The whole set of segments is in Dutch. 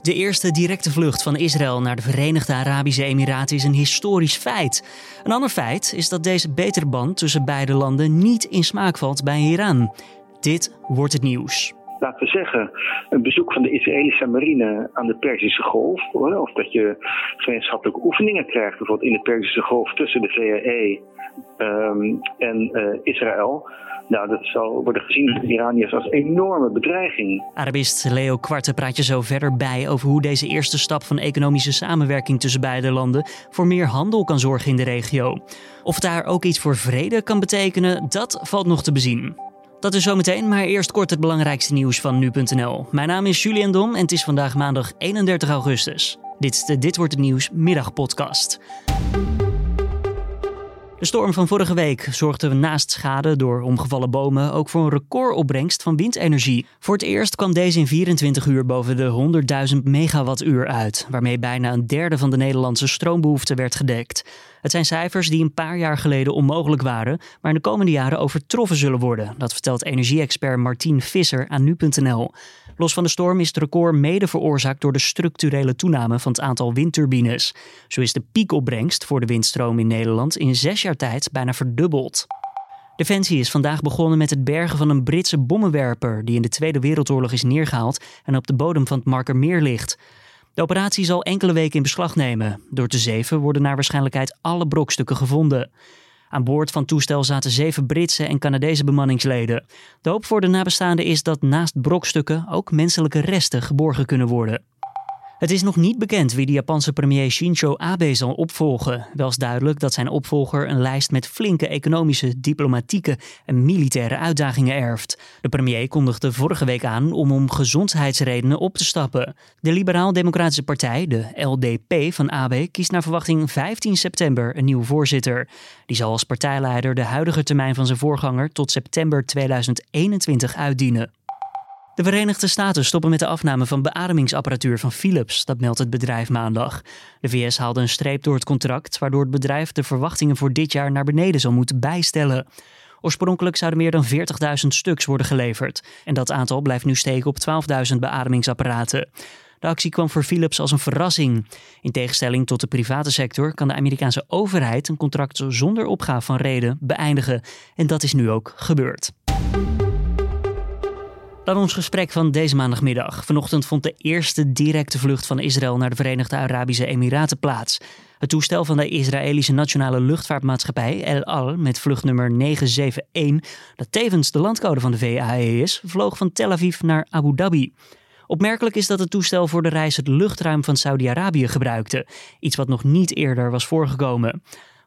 De eerste directe vlucht van Israël naar de Verenigde Arabische Emiraten is een historisch feit. Een ander feit is dat deze betere band tussen beide landen niet in smaak valt bij Iran. Dit wordt het nieuws laten we zeggen, een bezoek van de Israëlische marine aan de Perzische Golf. Of dat je gemeenschappelijke oefeningen krijgt, bijvoorbeeld in de Perzische Golf tussen de VAE um, en uh, Israël. Nou, dat zal worden gezien door de Iraniërs als enorme bedreiging. Arabist Leo Kwarte praat je zo verder bij over hoe deze eerste stap van economische samenwerking tussen beide landen voor meer handel kan zorgen in de regio. Of daar ook iets voor vrede kan betekenen, dat valt nog te bezien. Dat is zometeen, maar eerst kort het belangrijkste nieuws van nu.nl. Mijn naam is Julian Dom en het is vandaag maandag 31 augustus. Dit is de Dit wordt het nieuws middagpodcast. De storm van vorige week zorgde naast schade door omgevallen bomen ook voor een recordopbrengst van windenergie. Voor het eerst kwam deze in 24 uur boven de 100.000 megawattuur uit, waarmee bijna een derde van de Nederlandse stroombehoefte werd gedekt. Het zijn cijfers die een paar jaar geleden onmogelijk waren, maar in de komende jaren overtroffen zullen worden. Dat vertelt energie-expert Martien Visser aan nu.nl. Los van de storm is het record mede veroorzaakt door de structurele toename van het aantal windturbines. Zo is de piekopbrengst voor de windstroom in Nederland in zes jaar tijd bijna verdubbeld. Defensie is vandaag begonnen met het bergen van een Britse bommenwerper die in de Tweede Wereldoorlog is neergehaald en op de bodem van het Markermeer ligt. De operatie zal enkele weken in beslag nemen. Door te zeven worden naar waarschijnlijkheid alle brokstukken gevonden. Aan boord van toestel zaten zeven Britse en Canadese bemanningsleden. De hoop voor de nabestaanden is dat naast brokstukken ook menselijke resten geborgen kunnen worden. Het is nog niet bekend wie de Japanse premier Shinzo Abe zal opvolgen. Wel is duidelijk dat zijn opvolger een lijst met flinke economische, diplomatieke en militaire uitdagingen erft. De premier kondigde vorige week aan om om gezondheidsredenen op te stappen. De Liberaal-Democratische Partij, de LDP van Abe, kiest naar verwachting 15 september een nieuwe voorzitter. Die zal als partijleider de huidige termijn van zijn voorganger tot september 2021 uitdienen. De Verenigde Staten stoppen met de afname van beademingsapparatuur van Philips, dat meldt het bedrijf maandag. De VS haalde een streep door het contract, waardoor het bedrijf de verwachtingen voor dit jaar naar beneden zal moeten bijstellen. Oorspronkelijk zouden meer dan 40.000 stuks worden geleverd. En dat aantal blijft nu steken op 12.000 beademingsapparaten. De actie kwam voor Philips als een verrassing. In tegenstelling tot de private sector kan de Amerikaanse overheid een contract zonder opgave van reden beëindigen. En dat is nu ook gebeurd. Dan ons gesprek van deze maandagmiddag. Vanochtend vond de eerste directe vlucht van Israël naar de Verenigde Arabische Emiraten plaats. Het toestel van de Israëlische Nationale Luchtvaartmaatschappij El Al met vluchtnummer 971, dat tevens de landcode van de VAE is, vloog van Tel Aviv naar Abu Dhabi. Opmerkelijk is dat het toestel voor de reis het luchtruim van Saudi-Arabië gebruikte, iets wat nog niet eerder was voorgekomen.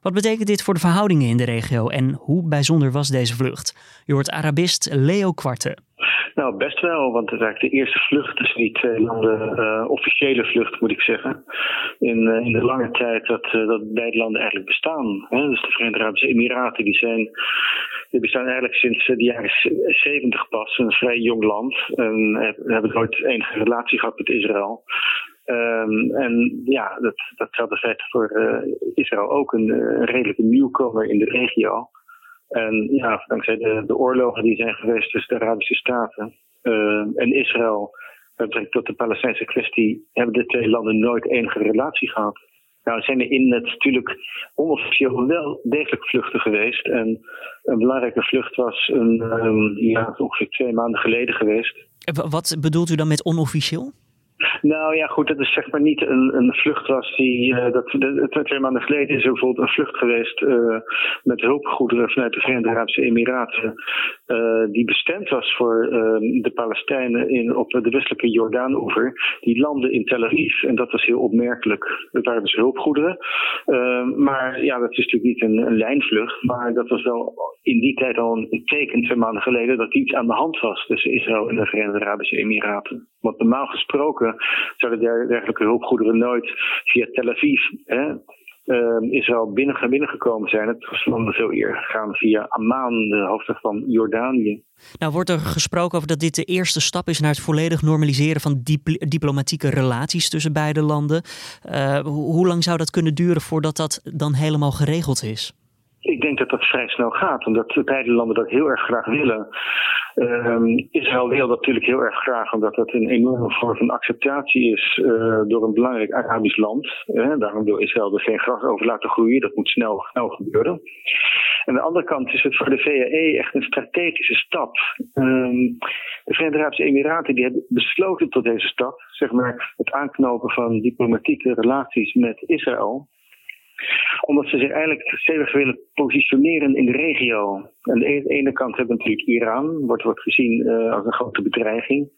Wat betekent dit voor de verhoudingen in de regio en hoe bijzonder was deze vlucht? Je hoort Arabist Leo Kwarte. Nou, best wel, want het is eigenlijk de eerste vlucht tussen die twee landen, uh, officiële vlucht moet ik zeggen, in, uh, in de lange tijd dat, uh, dat beide landen eigenlijk bestaan. Hè? Dus de Verenigde Arabische Emiraten, die zijn, die bestaan eigenlijk sinds de jaren 70 pas, een vrij jong land, en hebben nooit enige relatie gehad met Israël. Um, en ja, dat, dat geldt in feite voor Israël ook, een, een redelijke nieuwkomer in de regio. En ja, dankzij de, de oorlogen die zijn geweest tussen de Arabische Staten uh, en Israël, met tot de Palestijnse kwestie, hebben de twee landen nooit enige relatie gehad. Nou zijn er in het natuurlijk onofficieel wel degelijk vluchten geweest. En een belangrijke vlucht was een, um, ja, ongeveer twee maanden geleden geweest. Wat bedoelt u dan met onofficieel? Nou ja, goed, dat is zeg maar niet een, een vlucht was die. Uh, dat, de, twee maanden geleden is er bijvoorbeeld een vlucht geweest uh, met hulpgoederen vanuit de Verenigde Arabische Emiraten. Uh, die bestemd was voor ehm, de Palestijnen in, op de westelijke Jordaan-oever. Die landde in Tel Aviv. En dat was heel opmerkelijk. Dat waren dus hulpgoederen. Ehm, maar ja, dat is natuurlijk niet een, een, lijnvlucht. Maar dat was wel in die tijd al een teken, twee maanden geleden, dat iets aan de hand was tussen Israël en de Verenigde Arabische Emiraten. Want normaal gesproken zouden dergelijke hulpgoederen nooit via Tel Aviv hè, uh, Israël binnen, binnengekomen zijn. Het was dan veel eerder gegaan via Amman, de hoofdstad van Jordanië. Nou wordt er gesproken over dat dit de eerste stap is naar het volledig normaliseren van diplomatieke relaties tussen beide landen. Uh, hoe lang zou dat kunnen duren voordat dat dan helemaal geregeld is? Ik denk dat dat vrij snel gaat, omdat beide landen dat heel erg graag willen. Um, Israël wil dat natuurlijk heel erg graag, omdat dat een enorme vorm van acceptatie is uh, door een belangrijk Arabisch land. Uh, daarom wil Israël er geen gras over laten groeien. Dat moet snel, snel gebeuren. En aan de andere kant is het voor de VAE echt een strategische stap. Um, de Verenigde Arabische Emiraten die hebben besloten tot deze stap, zeg maar het aanknopen van diplomatieke relaties met Israël omdat ze zich eigenlijk stevig willen positioneren in de regio. Aan de ene kant hebben we natuurlijk Iran, wordt, wordt gezien uh, als een grote bedreiging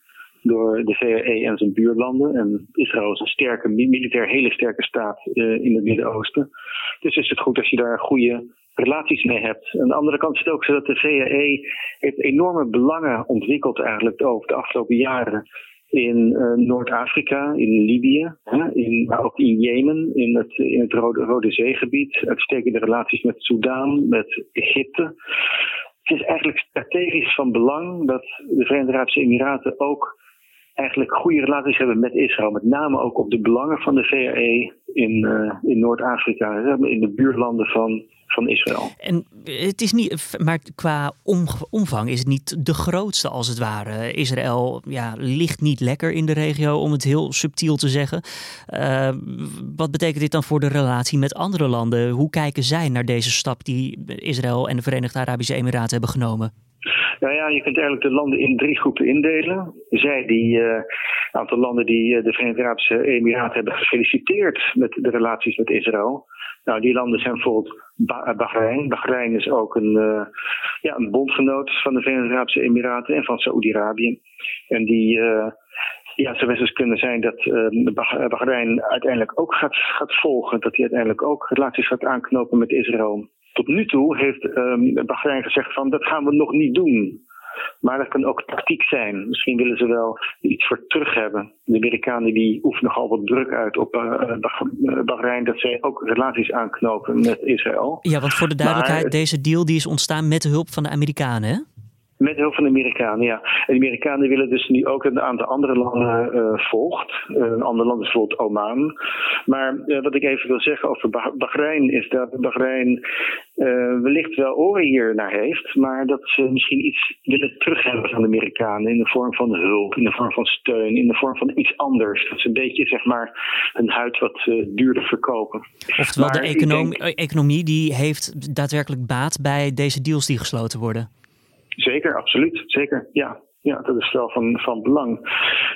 door de VRE en zijn buurlanden. En Israël is een sterke, militair hele sterke staat uh, in het Midden-Oosten. Dus is het goed als je daar goede relaties mee hebt. Aan de andere kant is het ook zo dat de VRE heeft enorme belangen ontwikkeld eigenlijk over de afgelopen jaren in uh, Noord-Afrika, in Libië, hè, maar ook in Jemen, in het, in het Rode, Rode Zeegebied. Uitstekende relaties met Soudaan, met Egypte. Het is eigenlijk strategisch van belang dat de Verenigde Arabische Emiraten ook eigenlijk goede relaties hebben met Israël. Met name ook op de belangen van de VRE in, uh, in Noord-Afrika, in de buurlanden van, van Israël. En het is niet, maar qua omvang is het niet de grootste als het ware. Israël ja, ligt niet lekker in de regio, om het heel subtiel te zeggen. Uh, wat betekent dit dan voor de relatie met andere landen? Hoe kijken zij naar deze stap die Israël en de Verenigde Arabische Emiraten hebben genomen? Nou ja, je kunt eigenlijk de landen in drie groepen indelen. Zij die, een uh, aantal landen die uh, de Verenigde Arabische Emiraten hebben gefeliciteerd met de relaties met Israël. Nou, die landen zijn bijvoorbeeld Bahrein. Bahrein is ook een, uh, ja, een bondgenoot van de Verenigde Arabische Emiraten en van Saoedi-Arabië. En die, ja, zou best kunnen zijn dat Bahrein uiteindelijk ook gaat, gaat volgen. Dat hij uiteindelijk ook relaties gaat aanknopen met Israël. Tot nu toe heeft um, Bahrein gezegd van dat gaan we nog niet doen. Maar dat kan ook tactiek zijn. Misschien willen ze wel iets voor terug hebben. De Amerikanen die oefenen nogal wat druk uit op uh, Bahrein dat zij ook relaties aanknopen met Israël. Ja, want voor de duidelijkheid, deze deal die is ontstaan met de hulp van de Amerikanen, hè? Met hulp van de Amerikanen, ja. En de Amerikanen willen dus nu ook een aantal andere landen uh, volgt. Uh, een ander land is bijvoorbeeld Oman. Maar uh, wat ik even wil zeggen over Bahrein is dat Bahrein wellicht wel oren hier naar heeft. Maar dat ze misschien iets willen terughebben van de Amerikanen. In de vorm van hulp, in de vorm van steun, in de vorm van iets anders. Dat ze een beetje zeg maar hun huid wat duurder verkopen. Oftewel, maar de economie, denk... economie die heeft daadwerkelijk baat bij deze deals die gesloten worden. Zeker, absoluut. Zeker, ja. Ja, dat is wel van, van belang.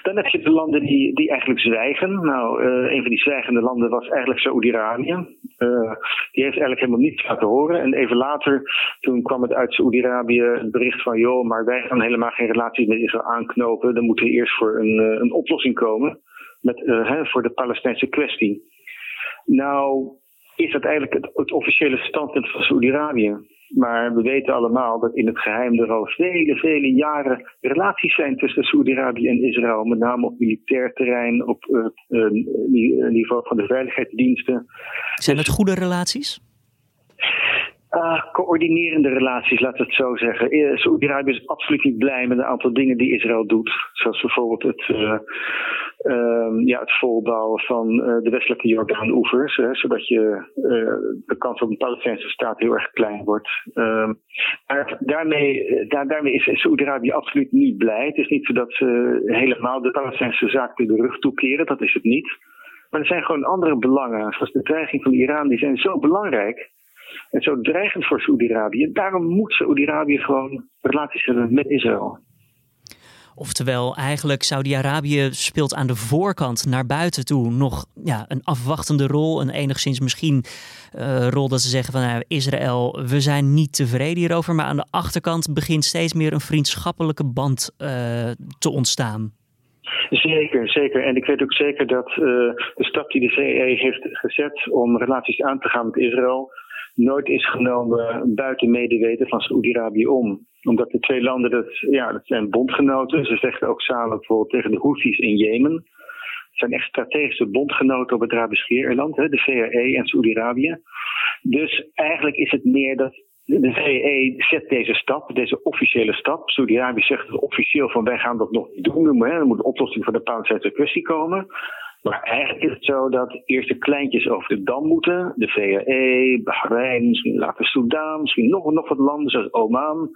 Dan heb je de landen die, die eigenlijk zwijgen. Nou, uh, een van die zwijgende landen was eigenlijk Saoedi-Arabië. Uh, die heeft eigenlijk helemaal niets laten horen. En even later, toen kwam het uit Saoedi-Arabië het bericht van... joh, maar wij gaan helemaal geen relaties met Israël aanknopen. Dan moet er eerst voor een, uh, een oplossing komen met, hè, voor de Palestijnse kwestie. Nou, is dat eigenlijk het, het officiële standpunt van Saoedi-Arabië. Maar we weten allemaal dat in het geheim er al vele, vele jaren relaties zijn tussen Saoedi-Arabië en Israël. Met name op militair terrein, op het uh, niveau van de veiligheidsdiensten. Zijn het goede relaties? Uh, coördinerende relaties, laten we het zo zeggen. Saoedi-Arabië is absoluut niet blij met een aantal dingen die Israël doet. Zoals bijvoorbeeld het, uh, uh, ja, het volbouwen van de westelijke Jordaan-oevers. zodat je, de kans op een Palestijnse staat heel erg klein wordt. Ehm, maar daarmee, daar, daarmee is Saoedi-Arabië absoluut niet blij. Het is niet zo dat ze helemaal de Palestijnse zaak de rug toekeren. Dat is het niet. Maar er zijn gewoon andere belangen, zoals de dreiging van Iran, die zijn zo belangrijk en zo dreigend voor Saoedi-Arabië. Daarom moet Saoedi-Arabië gewoon relaties hebben met Israël. Oftewel, eigenlijk Saudi-Arabië speelt aan de voorkant naar buiten toe nog ja, een afwachtende rol. Een enigszins misschien uh, rol dat ze zeggen van nou, Israël, we zijn niet tevreden hierover. Maar aan de achterkant begint steeds meer een vriendschappelijke band uh, te ontstaan. Zeker, zeker. En ik weet ook zeker dat uh, de stap die de VE heeft gezet om relaties aan te gaan met Israël nooit is genomen buiten medeweten van Saoedi-Arabië om. Omdat de twee landen, dat, ja, dat zijn bondgenoten. Ze vechten ook samen bijvoorbeeld tegen de Houthis in Jemen. Het zijn echt strategische bondgenoten op het Arabisch Schiereiland, de VRE en Saoedi-Arabië. Dus eigenlijk is het meer dat de VE zet deze stap, deze officiële stap. Saudi-Arabië zegt officieel van wij gaan dat nog niet doen. Er moet een oplossing voor de Palestijnse kwestie komen. Maar eigenlijk is het zo dat eerst de kleintjes over de dam moeten. De VAE, Bahrein, misschien later Soudaan, misschien nog, nog wat landen zoals Oman.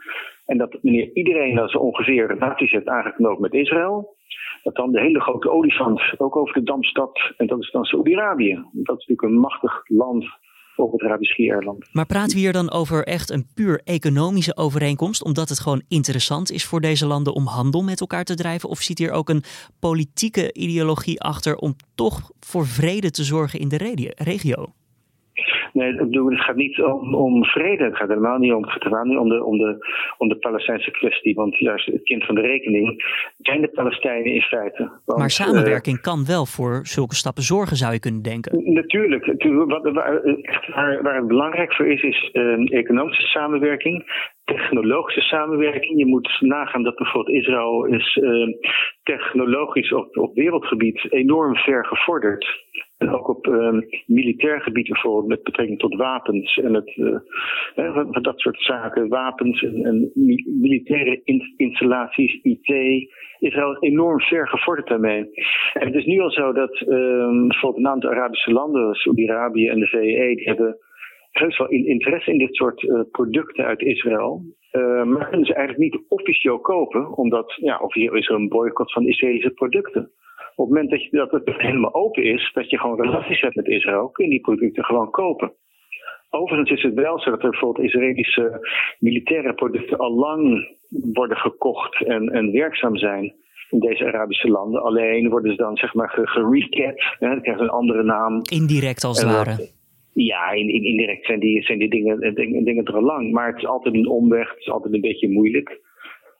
En dat wanneer iedereen dat zo ongeveer relaties heeft aangeknoopt met Israël, dat dan de hele grote olifant ook over de dam stapt. En dat is dan Saudi-Arabië. Dat is natuurlijk een machtig land op het Arabisch Schiereiland. Maar praten we hier dan over echt een puur economische overeenkomst, omdat het gewoon interessant is voor deze landen om handel met elkaar te drijven? Of zit hier ook een politieke ideologie achter om toch voor vrede te zorgen in de regio? Nee, het gaat niet om, om, vrede. Het gaat helemaal niet om, het gaat helemaal niet om de, om, de, om de Palestijnse kwestie. Want juist het kind van de rekening zijn de Palestijnen in feite. Want, maar samenwerking kan wel voor zulke stappen zorgen, zou je kunnen denken. Natuurlijk. Wat, waar, waar, het belangrijk voor is, is uh, economische samenwerking technologische samenwerking. Je moet nagaan dat bijvoorbeeld Israël is uh, technologisch op, op wereldgebied enorm ver gevorderd. En ook op uh, militair gebied bijvoorbeeld met betrekking tot wapens en het, uh, dat soort zaken, wapens en, en militaire installaties, IT. Israël is enorm ver gevorderd daarmee. En het is nu al zo dat ehm, bijvoorbeeld een aantal Arabische landen, Saudi-Arabië en de VEE, die hebben heus wel interesse in dit soort uh, producten uit Israël. Uh, maar kunnen ze eigenlijk niet officieel kopen, omdat ja, officieel is er een boycott van Israëlische producten. Op het moment dat, je, dat het helemaal open is, dat je gewoon relaties hebt met Israël, kun je die producten gewoon kopen. Overigens is het wel zo dat er bijvoorbeeld Israëlische militaire producten al lang worden gekocht en, en werkzaam zijn in deze Arabische landen. Alleen worden ze dan zeg maar gerecapt, dan krijgen ze een andere naam. Indirect als het ware. Ja, in, in, indirect zijn die, zijn die dingen, eh, dingen, er al lang. Maar het is altijd een omweg, het is altijd een beetje moeilijk.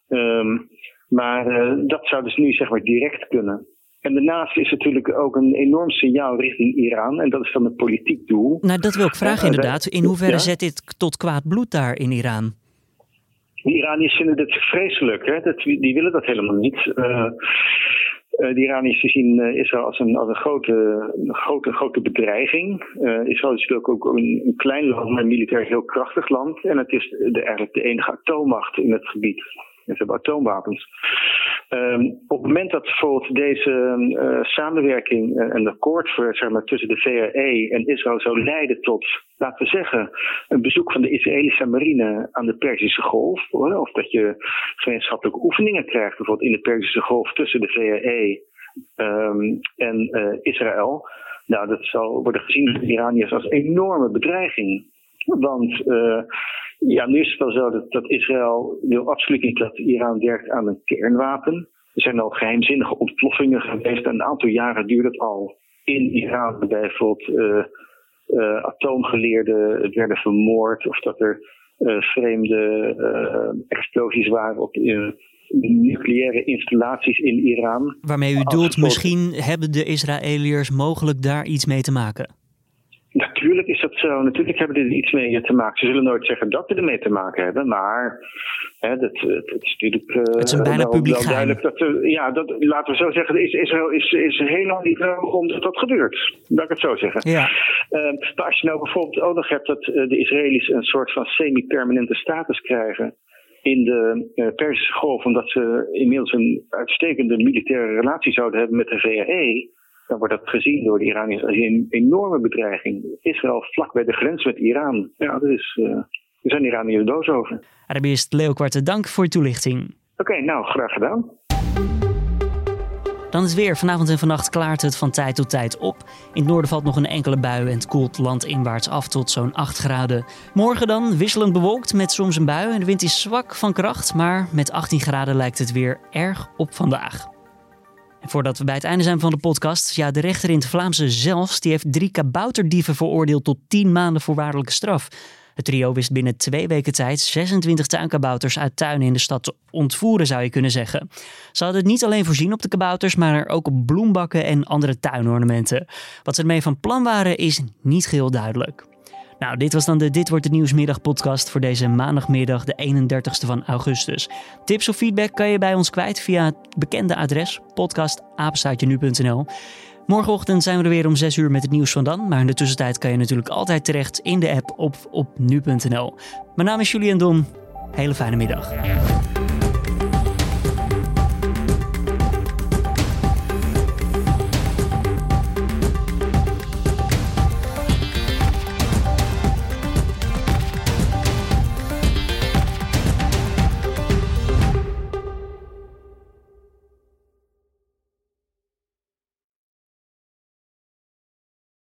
Um, maar uh, dat zou dus nu zeg maar direct kunnen. En daarnaast is natuurlijk ook een enorm signaal richting Iran. En dat is dan een politiek doel. Nou, dat wil ik vragen inderdaad. In hoeverre zet dit tot kwaad bloed daar in Iran? De Iraniërs vinden dit vreselijk. Hè? Dat, die willen dat helemaal niet. Uh, de Iraniërs zien uh, Israël als een, als een grote, grote, grote bedreiging. Uh, Israël is natuurlijk ook een, een, klein land, maar militair heel krachtig land. En het is de, eigenlijk de enige atoommacht in het gebied. Ze hebben atoomwapens. Um, op het moment dat bijvoorbeeld deze uh, samenwerking en een akkoord zeg maar, tussen de VRE en Israël zou leiden tot, laten we zeggen, een bezoek van de Israëlische marine aan de Perzische Golf, of dat je gemeenschappelijke oefeningen krijgt, bijvoorbeeld in de Perzische Golf tussen de VRE um, en uh, Israël. Nou, dat zal worden gezien door de Iraniërs als een enorme bedreiging. Want ja, nu is het wel zo dat, dat Israël wil absoluut niet dat Iran werkt aan een kernwapen. Er zijn al geheimzinnige ontploffingen geweest. En een aantal jaren duurt het al in Iran. Bijvoorbeeld uh, uh, atoomgeleerden werden vermoord. Of dat er uh, vreemde explosies waren op nucleaire installaties in Iran. Waarmee u doelt, misschien hebben de Israëliërs mogelijk daar iets mee te maken? Natuurlijk is dat zo. Natuurlijk hebben er iets mee te maken. Ze zullen nooit zeggen dat ze ermee te maken hebben. Maar hè, dat, het is natuurlijk. Uh, het is een bijna publiek wel duidelijk dat, uh, Ja, dat, laten we zo zeggen. Is, Israël is, is lang niet om dat dat gebeurt. Laat ik het zo zeggen. Ja. Uh, maar als je nou bijvoorbeeld ook nog hebt dat de Israëli's een soort van semi-permanente status krijgen in de uh, Perzische Golf, omdat ze inmiddels een uitstekende militaire relatie zouden hebben met de VRE dan wordt dat gezien door de Iraniërs als een enorme bedreiging. Israël vlak bij de grens met Iran. Ja, dat is, uh, daar zijn de Iraniërs doos over. Arabiest Leo Kwarte, dank voor je toelichting. Oké, nou, graag gedaan. Dan is weer vanavond en vannacht klaart het van tijd tot tijd op. In het noorden valt nog een enkele bui en het koelt landinwaarts af tot zo'n 8 graden. Morgen dan wisselend bewolkt met soms een bui en de wind is zwak van kracht, maar met 18 graden lijkt het weer erg op vandaag voordat we bij het einde zijn van de podcast, ja, de rechter in het Vlaamse zelfs, die heeft drie kabouterdieven veroordeeld tot 10 maanden voorwaardelijke straf. Het trio wist binnen twee weken tijd 26 tuinkabouters uit tuinen in de stad te ontvoeren, zou je kunnen zeggen. Ze hadden het niet alleen voorzien op de kabouters, maar ook op bloembakken en andere tuinornamenten. Wat ze ermee van plan waren, is niet geheel duidelijk. Nou, dit was dan de Dit wordt de Nieuwsmiddag podcast voor deze maandagmiddag, de 31ste van augustus. Tips of feedback kan je bij ons kwijt via het bekende adres podcastapenstaatje.nu.nl. Morgenochtend zijn we er weer om 6 uur met het nieuws van dan. Maar in de tussentijd kan je natuurlijk altijd terecht in de app op op nu.nl. Mijn naam is Julian Dom. Hele fijne middag.